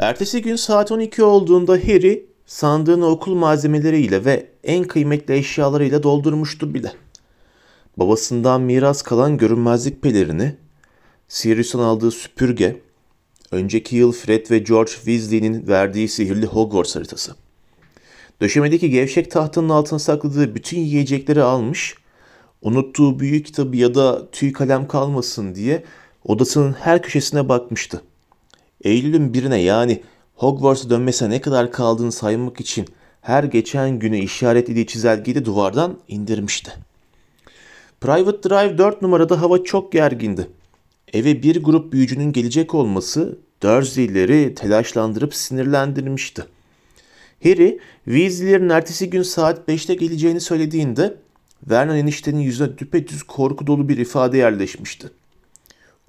Ertesi gün saat 12 olduğunda Harry sandığını okul malzemeleriyle ve en kıymetli eşyalarıyla doldurmuştu bile. Babasından miras kalan görünmezlik pelerini, Sirius'tan aldığı süpürge, önceki yıl Fred ve George Weasley'nin verdiği sihirli Hogwarts haritası. Döşemedeki gevşek tahtanın altına sakladığı bütün yiyecekleri almış, unuttuğu büyük kitabı ya da tüy kalem kalmasın diye odasının her köşesine bakmıştı. Eylül'ün birine yani Hogwarts'a dönmesine ne kadar kaldığını saymak için her geçen günü işaretlediği çizelgeyi de duvardan indirmişti. Private Drive 4 numarada hava çok gergindi. Eve bir grup büyücünün gelecek olması Dursley'leri telaşlandırıp sinirlendirmişti. Harry, Weasley'lerin ertesi gün saat 5'te geleceğini söylediğinde Vernon eniştenin yüzüne düpedüz korku dolu bir ifade yerleşmişti.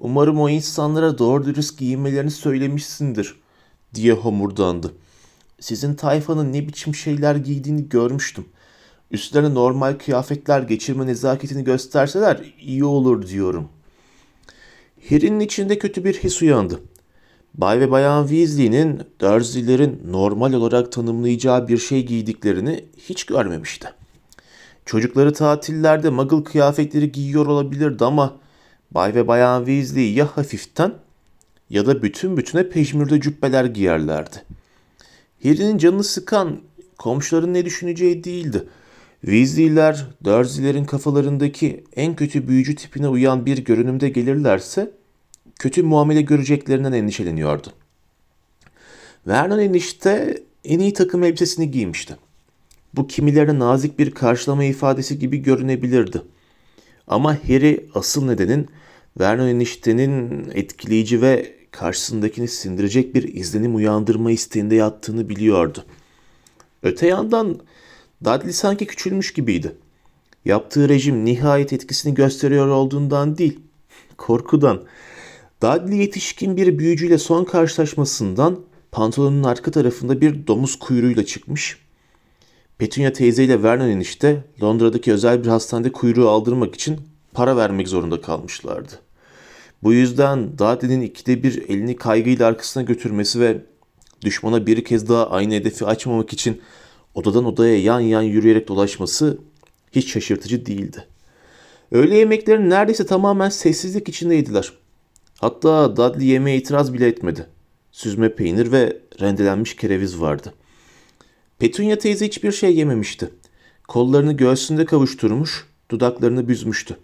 Umarım o insanlara doğru dürüst giyinmelerini söylemişsindir diye homurdandı. Sizin tayfanın ne biçim şeyler giydiğini görmüştüm. Üstlerine normal kıyafetler geçirme nezaketini gösterseler iyi olur diyorum. Harry'nin içinde kötü bir his uyandı. Bay ve Bayan Weasley'nin Dursley'lerin normal olarak tanımlayacağı bir şey giydiklerini hiç görmemişti. Çocukları tatillerde muggle kıyafetleri giyiyor olabilirdi ama Bay ve Bayan Weasley ya hafiften ya da bütün bütüne peşmürde cübbeler giyerlerdi. Harry'nin canını sıkan komşuların ne düşüneceği değildi. Weasley'ler Dursley'lerin kafalarındaki en kötü büyücü tipine uyan bir görünümde gelirlerse kötü muamele göreceklerinden endişeleniyordu. Vernon enişte en iyi takım elbisesini giymişti. Bu kimilerine nazik bir karşılama ifadesi gibi görünebilirdi. Ama Harry asıl nedenin Vernon eniştenin etkileyici ve karşısındakini sindirecek bir izlenim uyandırma isteğinde yattığını biliyordu. Öte yandan Dudley sanki küçülmüş gibiydi. Yaptığı rejim nihayet etkisini gösteriyor olduğundan değil, korkudan. Dudley yetişkin bir büyücüyle son karşılaşmasından pantolonun arka tarafında bir domuz kuyruğuyla çıkmış. Petunia teyze ile Vernon enişte Londra'daki özel bir hastanede kuyruğu aldırmak için para vermek zorunda kalmışlardı. Bu yüzden Dudley'nin ikide bir elini kaygıyla arkasına götürmesi ve düşmana bir kez daha aynı hedefi açmamak için odadan odaya yan yan yürüyerek dolaşması hiç şaşırtıcı değildi. Öğle yemeklerin neredeyse tamamen sessizlik içindeydiler. Hatta Dudley yemeğe itiraz bile etmedi. Süzme peynir ve rendelenmiş kereviz vardı. Petunia teyze hiçbir şey yememişti. Kollarını göğsünde kavuşturmuş, dudaklarını büzmüştü.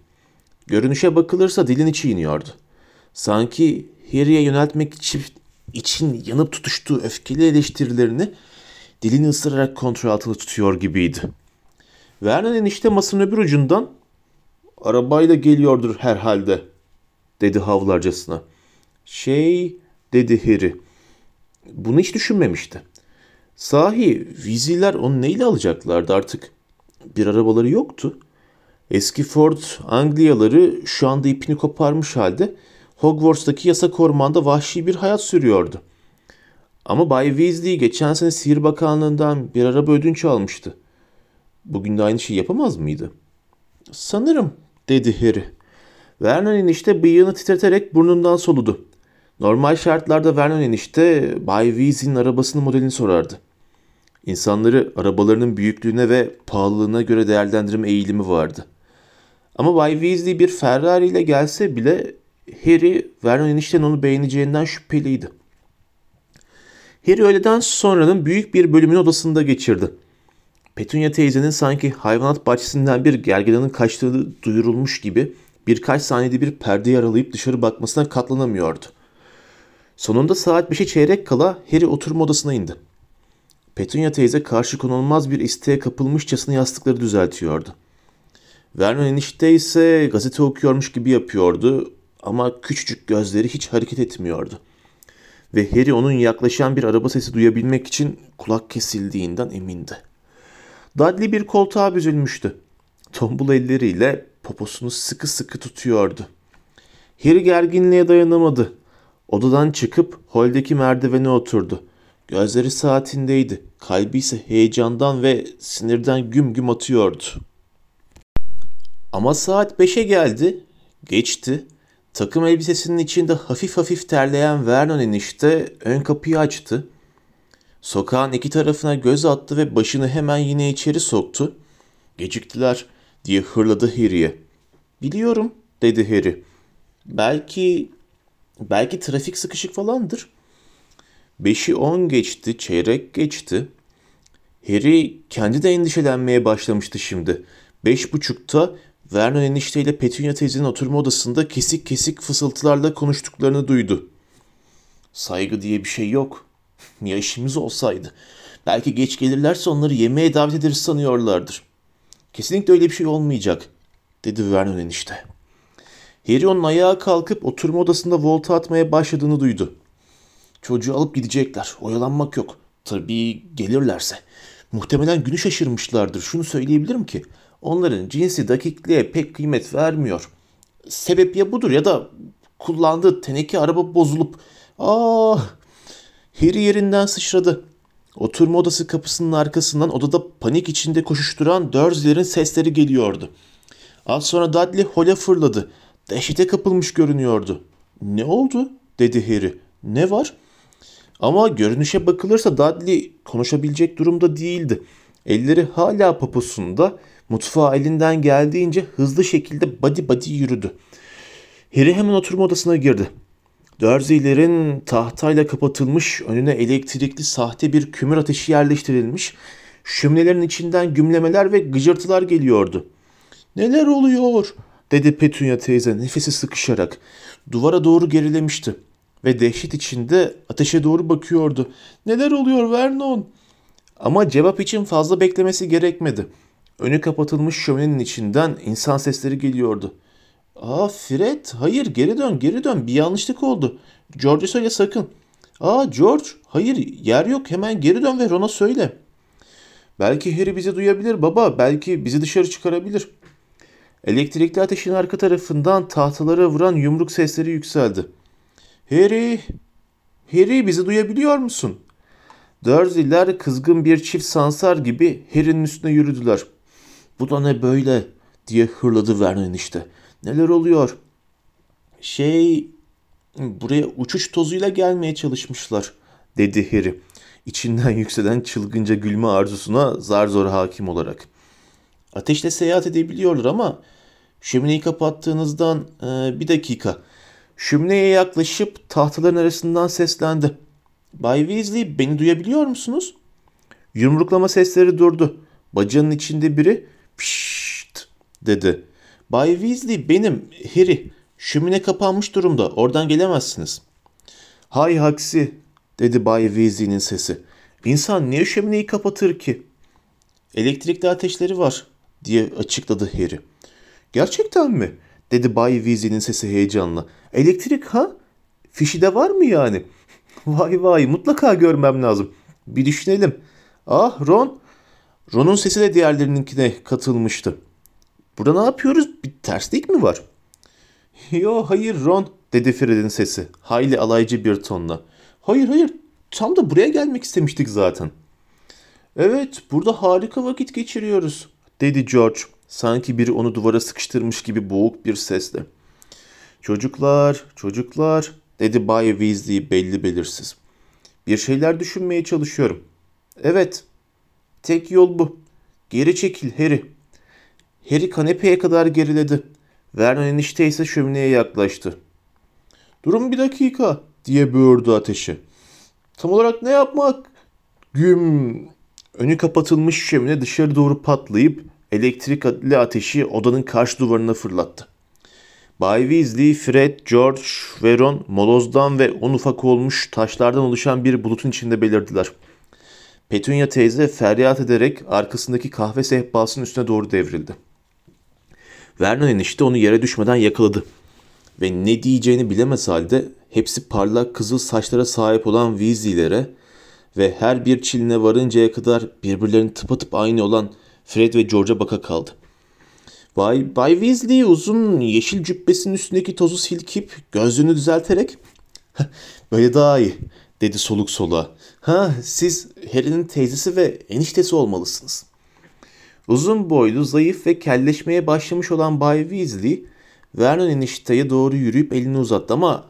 Görünüşe bakılırsa dilini çiğniyordu. Sanki Harry'e yöneltmek için, için yanıp tutuştuğu öfkeli eleştirilerini dilini ısırarak kontrol altında tutuyor gibiydi. Vernon enişte masanın öbür ucundan arabayla geliyordur herhalde dedi havlarcasına. Şey dedi Harry. Bunu hiç düşünmemişti. Sahi viziler onu neyle alacaklardı artık? Bir arabaları yoktu. Eski Ford Angliyaları şu anda ipini koparmış halde Hogwarts'taki yasak ormanda vahşi bir hayat sürüyordu. Ama Bay Weasley geçen sene Sihir Bakanlığı'ndan bir araba ödünç almıştı. Bugün de aynı şeyi yapamaz mıydı? Sanırım dedi Harry. Vernon enişte bıyığını titreterek burnundan soludu. Normal şartlarda Vernon enişte Bay Weasley'nin arabasının modelini sorardı. İnsanları arabalarının büyüklüğüne ve pahalılığına göre değerlendirme eğilimi vardı. Ama Bay Weasley bir Ferrari ile gelse bile Harry Vernon enişten onu beğeneceğinden şüpheliydi. Harry öğleden sonranın büyük bir bölümünü odasında geçirdi. Petunia teyzenin sanki hayvanat bahçesinden bir gergedanın kaçtığı duyurulmuş gibi birkaç saniyede bir perde aralayıp dışarı bakmasına katlanamıyordu. Sonunda saat 5'e çeyrek kala Harry oturma odasına indi. Petunia teyze karşı konulmaz bir isteğe kapılmışçasına yastıkları düzeltiyordu. Vernon enişte ise gazete okuyormuş gibi yapıyordu ama küçücük gözleri hiç hareket etmiyordu. Ve Harry onun yaklaşan bir araba sesi duyabilmek için kulak kesildiğinden emindi. Dudley bir koltuğa büzülmüştü. Tombul elleriyle poposunu sıkı sıkı tutuyordu. Harry gerginliğe dayanamadı. Odadan çıkıp holdeki merdivene oturdu. Gözleri saatindeydi. Kalbi ise heyecandan ve sinirden güm güm atıyordu. Ama saat beşe geldi. Geçti. Takım elbisesinin içinde hafif hafif terleyen Vernon enişte ön kapıyı açtı. Sokağın iki tarafına göz attı ve başını hemen yine içeri soktu. Geciktiler diye hırladı Harry'e. Biliyorum dedi Harry. Belki belki trafik sıkışık falandır. Beşi on geçti, çeyrek geçti. Harry kendi de endişelenmeye başlamıştı şimdi. Beş buçukta Vernon enişteyle Petunia teyzenin oturma odasında kesik kesik fısıltılarla konuştuklarını duydu. Saygı diye bir şey yok. Ya işimiz olsaydı. Belki geç gelirlerse onları yemeğe davet ederiz sanıyorlardır. Kesinlikle öyle bir şey olmayacak, dedi Vernon enişte. Harry onun ayağa kalkıp oturma odasında volta atmaya başladığını duydu. Çocuğu alıp gidecekler. Oyalanmak yok. Tabii gelirlerse. Muhtemelen günü şaşırmışlardır. Şunu söyleyebilirim ki onların cinsi dakikliğe pek kıymet vermiyor. Sebep ya budur ya da kullandığı teneke araba bozulup ah Harry yerinden sıçradı. Oturma odası kapısının arkasından odada panik içinde koşuşturan Dursley'lerin sesleri geliyordu. Az sonra Dudley hole fırladı. Dehşete kapılmış görünüyordu. Ne oldu? dedi Harry. Ne var? Ama görünüşe bakılırsa Dudley konuşabilecek durumda değildi. Elleri hala poposunda, mutfağa elinden geldiğince hızlı şekilde body body yürüdü. Harry hemen oturma odasına girdi. Dursley'lerin tahtayla kapatılmış, önüne elektrikli sahte bir kümür ateşi yerleştirilmiş, şöminelerin içinden gümlemeler ve gıcırtılar geliyordu. ''Neler oluyor?'' dedi Petunia teyze nefesi sıkışarak. Duvara doğru gerilemişti ve dehşet içinde ateşe doğru bakıyordu. ''Neler oluyor Vernon?'' Ama cevap için fazla beklemesi gerekmedi. Önü kapatılmış şöminenin içinden insan sesleri geliyordu. Aa Fred, hayır geri dön, geri dön. Bir yanlışlık oldu. George'a söyle sakın. Aa George, hayır yer yok. Hemen geri dön ve Ron'a söyle. Belki Harry bizi duyabilir baba. Belki bizi dışarı çıkarabilir. Elektrikli ateşin arka tarafından tahtalara vuran yumruk sesleri yükseldi. Harry, Harry bizi duyabiliyor musun? Dursley'ler kızgın bir çift sansar gibi Harry'nin üstüne yürüdüler. Bu da ne böyle diye hırladı Vernon işte. Neler oluyor? Şey, buraya uçuş tozuyla gelmeye çalışmışlar, dedi Harry. İçinden yükselen çılgınca gülme arzusuna zar zor hakim olarak. Ateşle seyahat edebiliyorlar ama şömineyi kapattığınızdan e, bir dakika. Şömineye yaklaşıp tahtaların arasından seslendi. Bay Weasley beni duyabiliyor musunuz? Yumruklama sesleri durdu. Bacağının içinde biri pişt dedi. Bay Weasley benim Harry. Şömine kapanmış durumda. Oradan gelemezsiniz. Hay haksi dedi Bay Weasley'nin sesi. İnsan niye şömineyi kapatır ki? Elektrikli ateşleri var diye açıkladı Harry. Gerçekten mi? Dedi Bay Weasley'nin sesi heyecanla. Elektrik ha? Fişi de var mı yani? vay vay mutlaka görmem lazım. Bir düşünelim. Ah Ron. Ron'un sesi de diğerlerininkine katılmıştı. Burada ne yapıyoruz? Bir terslik mi var? Yo hayır Ron dedi Fred'in sesi. Hayli alaycı bir tonla. Hayır hayır tam da buraya gelmek istemiştik zaten. Evet burada harika vakit geçiriyoruz dedi George. Sanki biri onu duvara sıkıştırmış gibi boğuk bir sesle. Çocuklar, çocuklar dedi Bay Weasley belli belirsiz. Bir şeyler düşünmeye çalışıyorum. Evet, tek yol bu. Geri çekil Harry. Harry kanepeye kadar geriledi. Vernon enişte ise şömineye yaklaştı. Durun bir dakika diye böğürdü ateşi. Tam olarak ne yapmak? Güm. Önü kapatılmış şömine dışarı doğru patlayıp elektrikli ateşi odanın karşı duvarına fırlattı. Bay Weasley, Fred, George ve Ron molozdan ve un ufak olmuş taşlardan oluşan bir bulutun içinde belirdiler. Petunia teyze feryat ederek arkasındaki kahve sehpasının üstüne doğru devrildi. Vernon enişte onu yere düşmeden yakaladı. Ve ne diyeceğini bilemez halde hepsi parlak kızıl saçlara sahip olan Weasley'lere ve her bir çiline varıncaya kadar birbirlerinin tıpatıp aynı olan Fred ve George'a baka kaldı. Bay, Bay Weasley uzun yeşil cübbesinin üstündeki tozu silkip gözlüğünü düzelterek böyle daha iyi dedi soluk soluğa. Ha siz Harry'nin teyzesi ve eniştesi olmalısınız. Uzun boylu, zayıf ve kelleşmeye başlamış olan Bay Weasley, Vernon enişteye doğru yürüyüp elini uzattı ama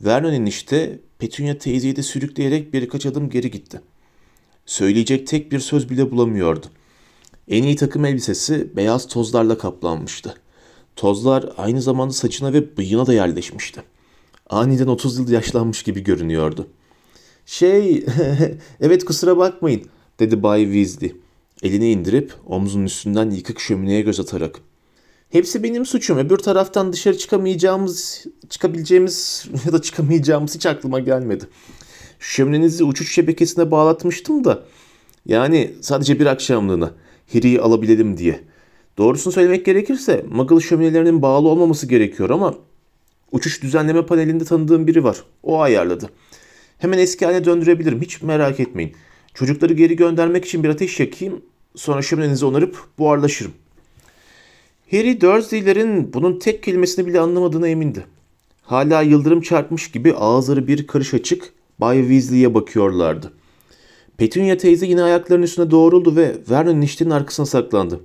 Vernon enişte Petunia teyzeyi de sürükleyerek birkaç adım geri gitti. Söyleyecek tek bir söz bile bulamıyordu. En iyi takım elbisesi beyaz tozlarla kaplanmıştı. Tozlar aynı zamanda saçına ve bıyığına da yerleşmişti. Aniden 30 yıl yaşlanmış gibi görünüyordu. Şey, evet kusura bakmayın dedi Bay Weasley. Elini indirip omzunun üstünden yıkık şömineye göz atarak. Hepsi benim suçum. Öbür taraftan dışarı çıkamayacağımız, çıkabileceğimiz ya da çıkamayacağımız hiç aklıma gelmedi. Şöminenizi uçuş şebekesine bağlatmıştım da. Yani sadece bir akşamlığına. Harry'i alabilelim diye. Doğrusunu söylemek gerekirse Muggle şöminelerinin bağlı olmaması gerekiyor ama uçuş düzenleme panelinde tanıdığım biri var. O ayarladı. Hemen eski haline döndürebilirim. Hiç merak etmeyin. Çocukları geri göndermek için bir ateş yakayım. Sonra şöminenizi onarıp buharlaşırım. Harry Dursley'lerin bunun tek kelimesini bile anlamadığına emindi. Hala yıldırım çarpmış gibi ağızları bir karış açık Bay Weasley'e bakıyorlardı. Petunia teyze yine ayaklarının üstüne doğruldu ve Vernon eniştenin arkasına saklandı.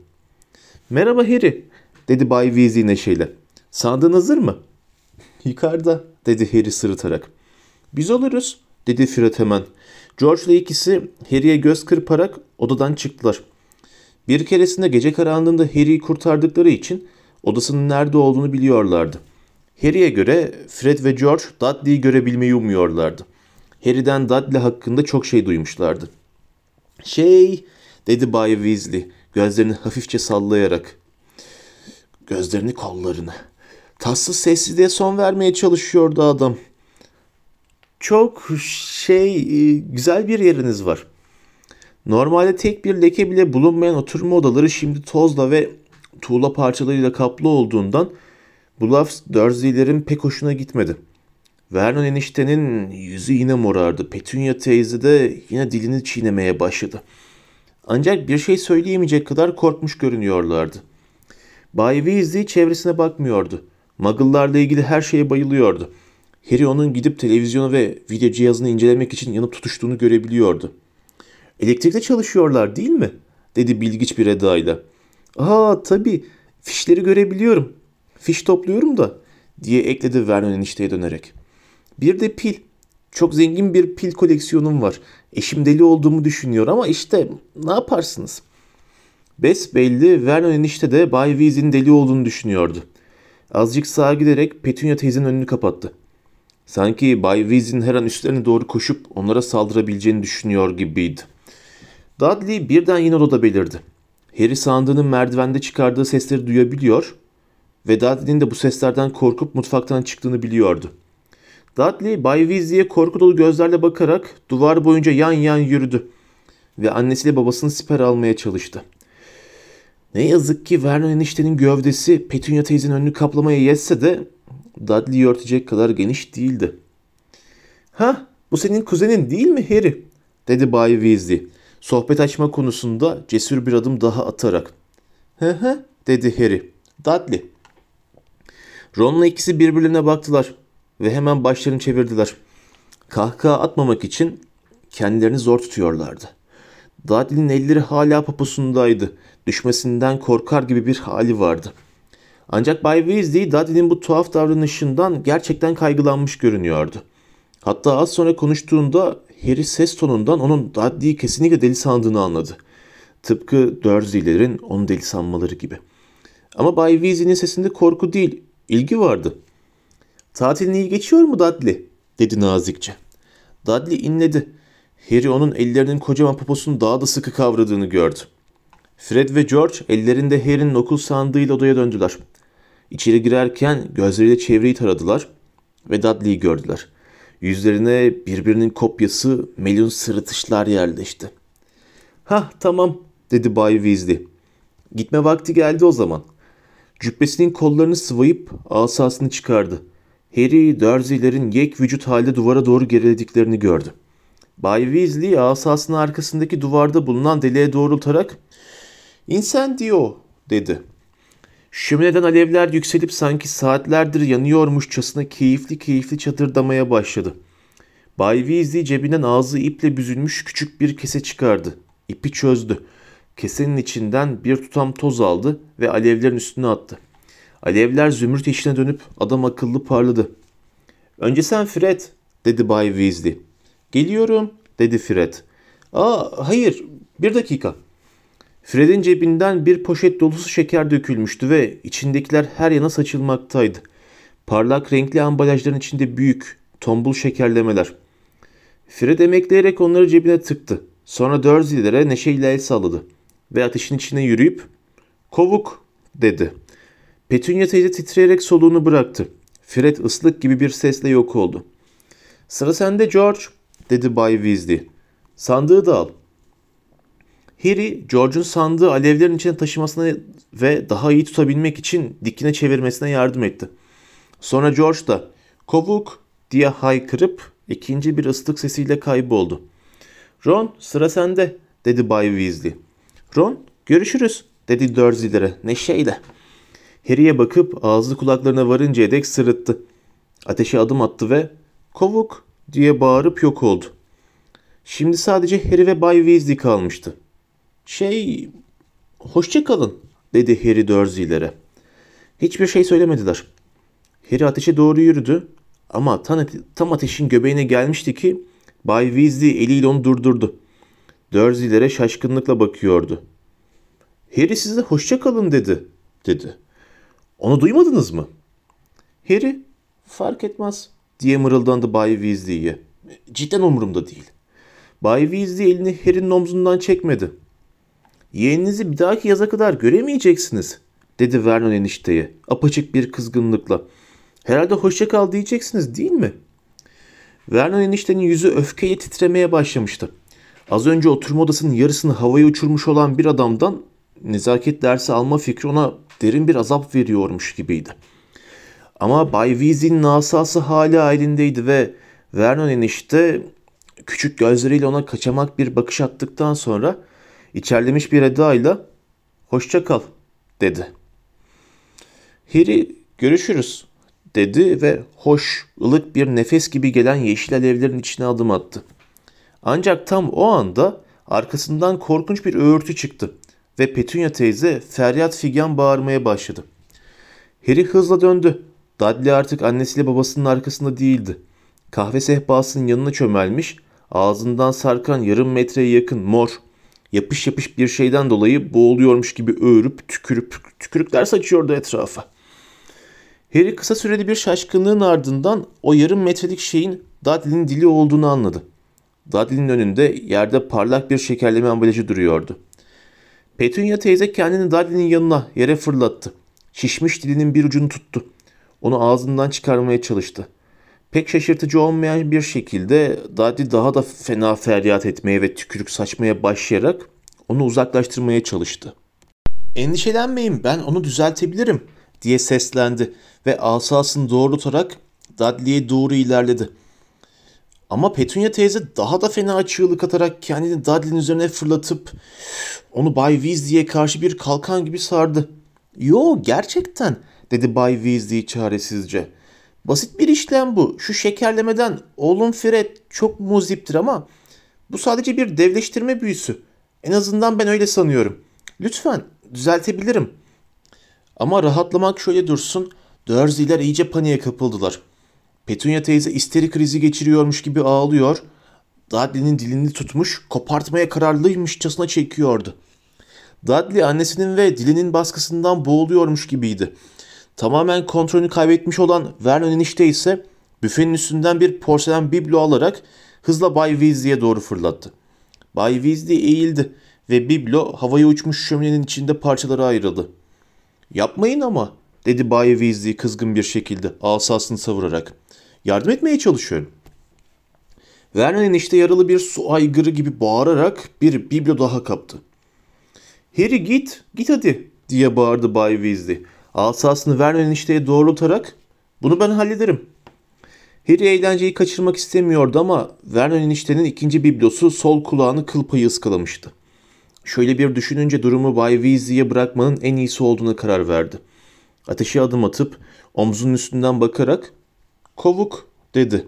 Merhaba Harry, dedi Bay Weasley neşeyle. Sandığın hazır mı? Yukarıda, dedi Harry sırıtarak. Biz oluruz, dedi Fred hemen. George ile ikisi Harry'e göz kırparak odadan çıktılar. Bir keresinde gece karanlığında Harry'i kurtardıkları için odasının nerede olduğunu biliyorlardı. Harry'e göre Fred ve George Dudley'i görebilmeyi umuyorlardı. Harry'den Dudley hakkında çok şey duymuşlardı. Şey, dedi Bay Weasley gözlerini hafifçe sallayarak. Gözlerini kollarını. Tatsız sessizliğe son vermeye çalışıyordu adam. Çok şey güzel bir yeriniz var. Normalde tek bir leke bile bulunmayan oturma odaları şimdi tozla ve tuğla parçalarıyla kaplı olduğundan bu laf Dursley'lerin pek hoşuna gitmedi. Vernon eniştenin yüzü yine morardı. Petunia teyze de yine dilini çiğnemeye başladı. Ancak bir şey söyleyemeyecek kadar korkmuş görünüyorlardı. Bay Weasley çevresine bakmıyordu. Muggle'larla ilgili her şeye bayılıyordu. Harry onun gidip televizyonu ve video cihazını incelemek için yanıp tutuştuğunu görebiliyordu. Elektrikle çalışıyorlar değil mi? dedi bilgiç bir edayla. Aa tabii fişleri görebiliyorum. Fiş topluyorum da diye ekledi Vernon enişteye dönerek. Bir de pil. Çok zengin bir pil koleksiyonum var. Eşim deli olduğumu düşünüyor ama işte ne yaparsınız? Besbelli Vernon enişte de Bay Weasley'in deli olduğunu düşünüyordu. Azıcık sağa giderek Petunia teyzenin önünü kapattı. Sanki Bay Weasley'in her an üstlerine doğru koşup onlara saldırabileceğini düşünüyor gibiydi. Dudley birden yine odada belirdi. Harry sandığının merdivende çıkardığı sesleri duyabiliyor ve Dudley'nin de bu seslerden korkup mutfaktan çıktığını biliyordu. Dudley, Bay Weasley'e korku dolu gözlerle bakarak duvar boyunca yan yan yürüdü ve annesiyle babasını siper almaya çalıştı. Ne yazık ki Vernon eniştenin gövdesi Petunia teyzenin önünü kaplamaya yetse de Dudley'i örtecek kadar geniş değildi. Ha, bu senin kuzenin değil mi Harry? dedi Bay Weasley. Sohbet açma konusunda cesur bir adım daha atarak. Hı hı dedi Harry. Dudley. Ron'la ikisi birbirlerine baktılar ve hemen başlarını çevirdiler. Kahkaha atmamak için kendilerini zor tutuyorlardı. Dudley'nin elleri hala poposundaydı. Düşmesinden korkar gibi bir hali vardı. Ancak Bay Weasley Dudley'nin bu tuhaf davranışından gerçekten kaygılanmış görünüyordu. Hatta az sonra konuştuğunda Harry ses tonundan onun Dudley'i kesinlikle deli sandığını anladı. Tıpkı Dursley'lerin onu deli sanmaları gibi. Ama Bay Weasley'nin sesinde korku değil, ilgi vardı. Tatilin iyi geçiyor mu Dudley? dedi nazikçe. Dudley inledi. Harry onun ellerinin kocaman poposunu daha da sıkı kavradığını gördü. Fred ve George ellerinde Harry'nin okul sandığıyla odaya döndüler. İçeri girerken gözleriyle çevreyi taradılar ve Dudley'i gördüler. Yüzlerine birbirinin kopyası melun sırıtışlar yerleşti. Hah tamam dedi Bay Weasley. Gitme vakti geldi o zaman. Cübbesinin kollarını sıvayıp asasını çıkardı. Harry, Dursley'lerin yek vücut halde duvara doğru gerilediklerini gördü. Bay Weasley asasının arkasındaki duvarda bulunan deliğe doğrultarak ''Incendio'' dedi. Şömineden alevler yükselip sanki saatlerdir yanıyormuşçasına keyifli keyifli çatırdamaya başladı. Bay Weasley cebinden ağzı iple büzülmüş küçük bir kese çıkardı. İpi çözdü. Kesenin içinden bir tutam toz aldı ve alevlerin üstüne attı. Alevler zümrüt yeşiline dönüp adam akıllı parladı. Önce sen Fred, dedi Bay Weasley. Geliyorum, dedi Fred. Aa, hayır, bir dakika. Fred'in cebinden bir poşet dolusu şeker dökülmüştü ve içindekiler her yana saçılmaktaydı. Parlak renkli ambalajların içinde büyük, tombul şekerlemeler. Fred emekleyerek onları cebine tıktı. Sonra Dursley'lere neşeyle el salladı. Ve ateşin içine yürüyüp ''Kovuk'' dedi. Petunia teyze titreyerek soluğunu bıraktı. Fred ıslık gibi bir sesle yok oldu. ''Sıra sende George'' dedi Bay Weasley. ''Sandığı da al.'' Harry, George'un sandığı alevlerin içine taşımasına ve daha iyi tutabilmek için dikine çevirmesine yardım etti. Sonra George da ''Kovuk'' diye haykırıp ikinci bir ıslık sesiyle kayboldu. ''Ron, sıra sende.'' dedi Bay Weasley. ''Ron, görüşürüz.'' dedi Dursley'lere neşeyle. Harry'e bakıp ağzı kulaklarına varıncaya dek sırıttı. Ateşe adım attı ve ''Kovuk!'' diye bağırıp yok oldu. Şimdi sadece Harry ve Bay Weasley kalmıştı. Şey, hoşça kalın dedi Harry Dursley'lere. Hiçbir şey söylemediler. Harry ateşe doğru yürüdü ama tam ateşin göbeğine gelmişti ki Bay Weasley eliyle onu durdurdu. Dursley'lere şaşkınlıkla bakıyordu. Harry size hoşça kalın dedi, dedi. Onu duymadınız mı? Harry, fark etmez diye mırıldandı Bay Weasley'ye. Cidden umurumda değil. Bay Weasley elini Harry'nin omzundan çekmedi. Yeğeninizi bir dahaki yaza kadar göremeyeceksiniz, dedi Vernon enişteye apaçık bir kızgınlıkla. Herhalde hoşça kal diyeceksiniz değil mi? Vernon eniştenin yüzü öfkeyle titremeye başlamıştı. Az önce oturma odasının yarısını havaya uçurmuş olan bir adamdan nezaket dersi alma fikri ona derin bir azap veriyormuş gibiydi. Ama Bay Weasley'nin asası hala elindeydi ve Vernon enişte küçük gözleriyle ona kaçamak bir bakış attıktan sonra içerlemiş bir edayla hoşça kal dedi. Harry görüşürüz dedi ve hoş, ılık bir nefes gibi gelen yeşil alevlerin içine adım attı. Ancak tam o anda arkasından korkunç bir öğürtü çıktı ve Petunia teyze feryat figan bağırmaya başladı. Harry hızla döndü. Dudley artık annesiyle babasının arkasında değildi. Kahve sehpasının yanına çömelmiş, ağzından sarkan yarım metreye yakın mor, yapış yapış bir şeyden dolayı boğuluyormuş gibi öğürüp tükürüp tükürükler saçıyordu etrafa. Harry kısa süreli bir şaşkınlığın ardından o yarım metrelik şeyin Dudley'nin dili olduğunu anladı. Dudley'nin önünde yerde parlak bir şekerleme ambalajı duruyordu. Petunia teyze kendini Dudley'nin yanına yere fırlattı. Şişmiş dilinin bir ucunu tuttu. Onu ağzından çıkarmaya çalıştı. Pek şaşırtıcı olmayan bir şekilde Dudley daha da fena feryat etmeye ve tükürük saçmaya başlayarak onu uzaklaştırmaya çalıştı. Endişelenmeyin ben onu düzeltebilirim diye seslendi ve asasını doğrultarak Dudley'e doğru ilerledi. Ama Petunia teyze daha da fena çığlık atarak kendini Dudley'nin üzerine fırlatıp onu Bay Weasley'e karşı bir kalkan gibi sardı. Yo gerçekten dedi Bay Weasley çaresizce. Basit bir işlem bu. Şu şekerlemeden oğlum Fred çok muziptir ama bu sadece bir devleştirme büyüsü. En azından ben öyle sanıyorum. Lütfen düzeltebilirim. Ama rahatlamak şöyle dursun. Dursley'ler iyice paniğe kapıldılar. Petunia teyze isteri krizi geçiriyormuş gibi ağlıyor. Dudley'nin dilini tutmuş, kopartmaya kararlıymışçasına çekiyordu. Dudley annesinin ve dilinin baskısından boğuluyormuş gibiydi. Tamamen kontrolünü kaybetmiş olan Vernon enişte ise büfenin üstünden bir porselen biblo alarak hızla Bay Weasley'e doğru fırlattı. Bay Weasley eğildi ve biblo havaya uçmuş şöminenin içinde parçalara ayrıldı. Yapmayın ama dedi Bay Weasley kızgın bir şekilde asasını savurarak. Yardım etmeye çalışıyorum. Vernon enişte yaralı bir su aygırı gibi bağırarak bir biblo daha kaptı. Harry git, git hadi diye bağırdı Bay Weasley. Asasını Vernon enişteye doğrultarak bunu ben hallederim. Harry eğlenceyi kaçırmak istemiyordu ama Vernon eniştenin ikinci biblosu sol kulağını kıl payı ıskalamıştı. Şöyle bir düşününce durumu Bay Weasley'e bırakmanın en iyisi olduğuna karar verdi. Ateşe adım atıp omzunun üstünden bakarak ''Kovuk'' dedi.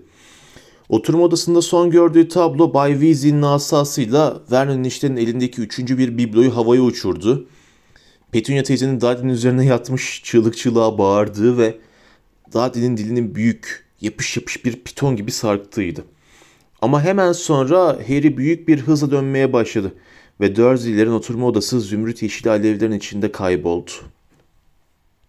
Oturma odasında son gördüğü tablo Bay Weasley'nin asasıyla Vernon eniştenin elindeki üçüncü bir bibloyu havaya uçurdu. Petunia teyzenin Dadi'nin üzerine yatmış çığlık çığlığa bağırdığı ve Dadi'nin dilinin büyük, yapış yapış bir piton gibi sarktığıydı. Ama hemen sonra Harry büyük bir hızla dönmeye başladı ve Dursley'lerin oturma odası zümrüt yeşil alevlerin içinde kayboldu.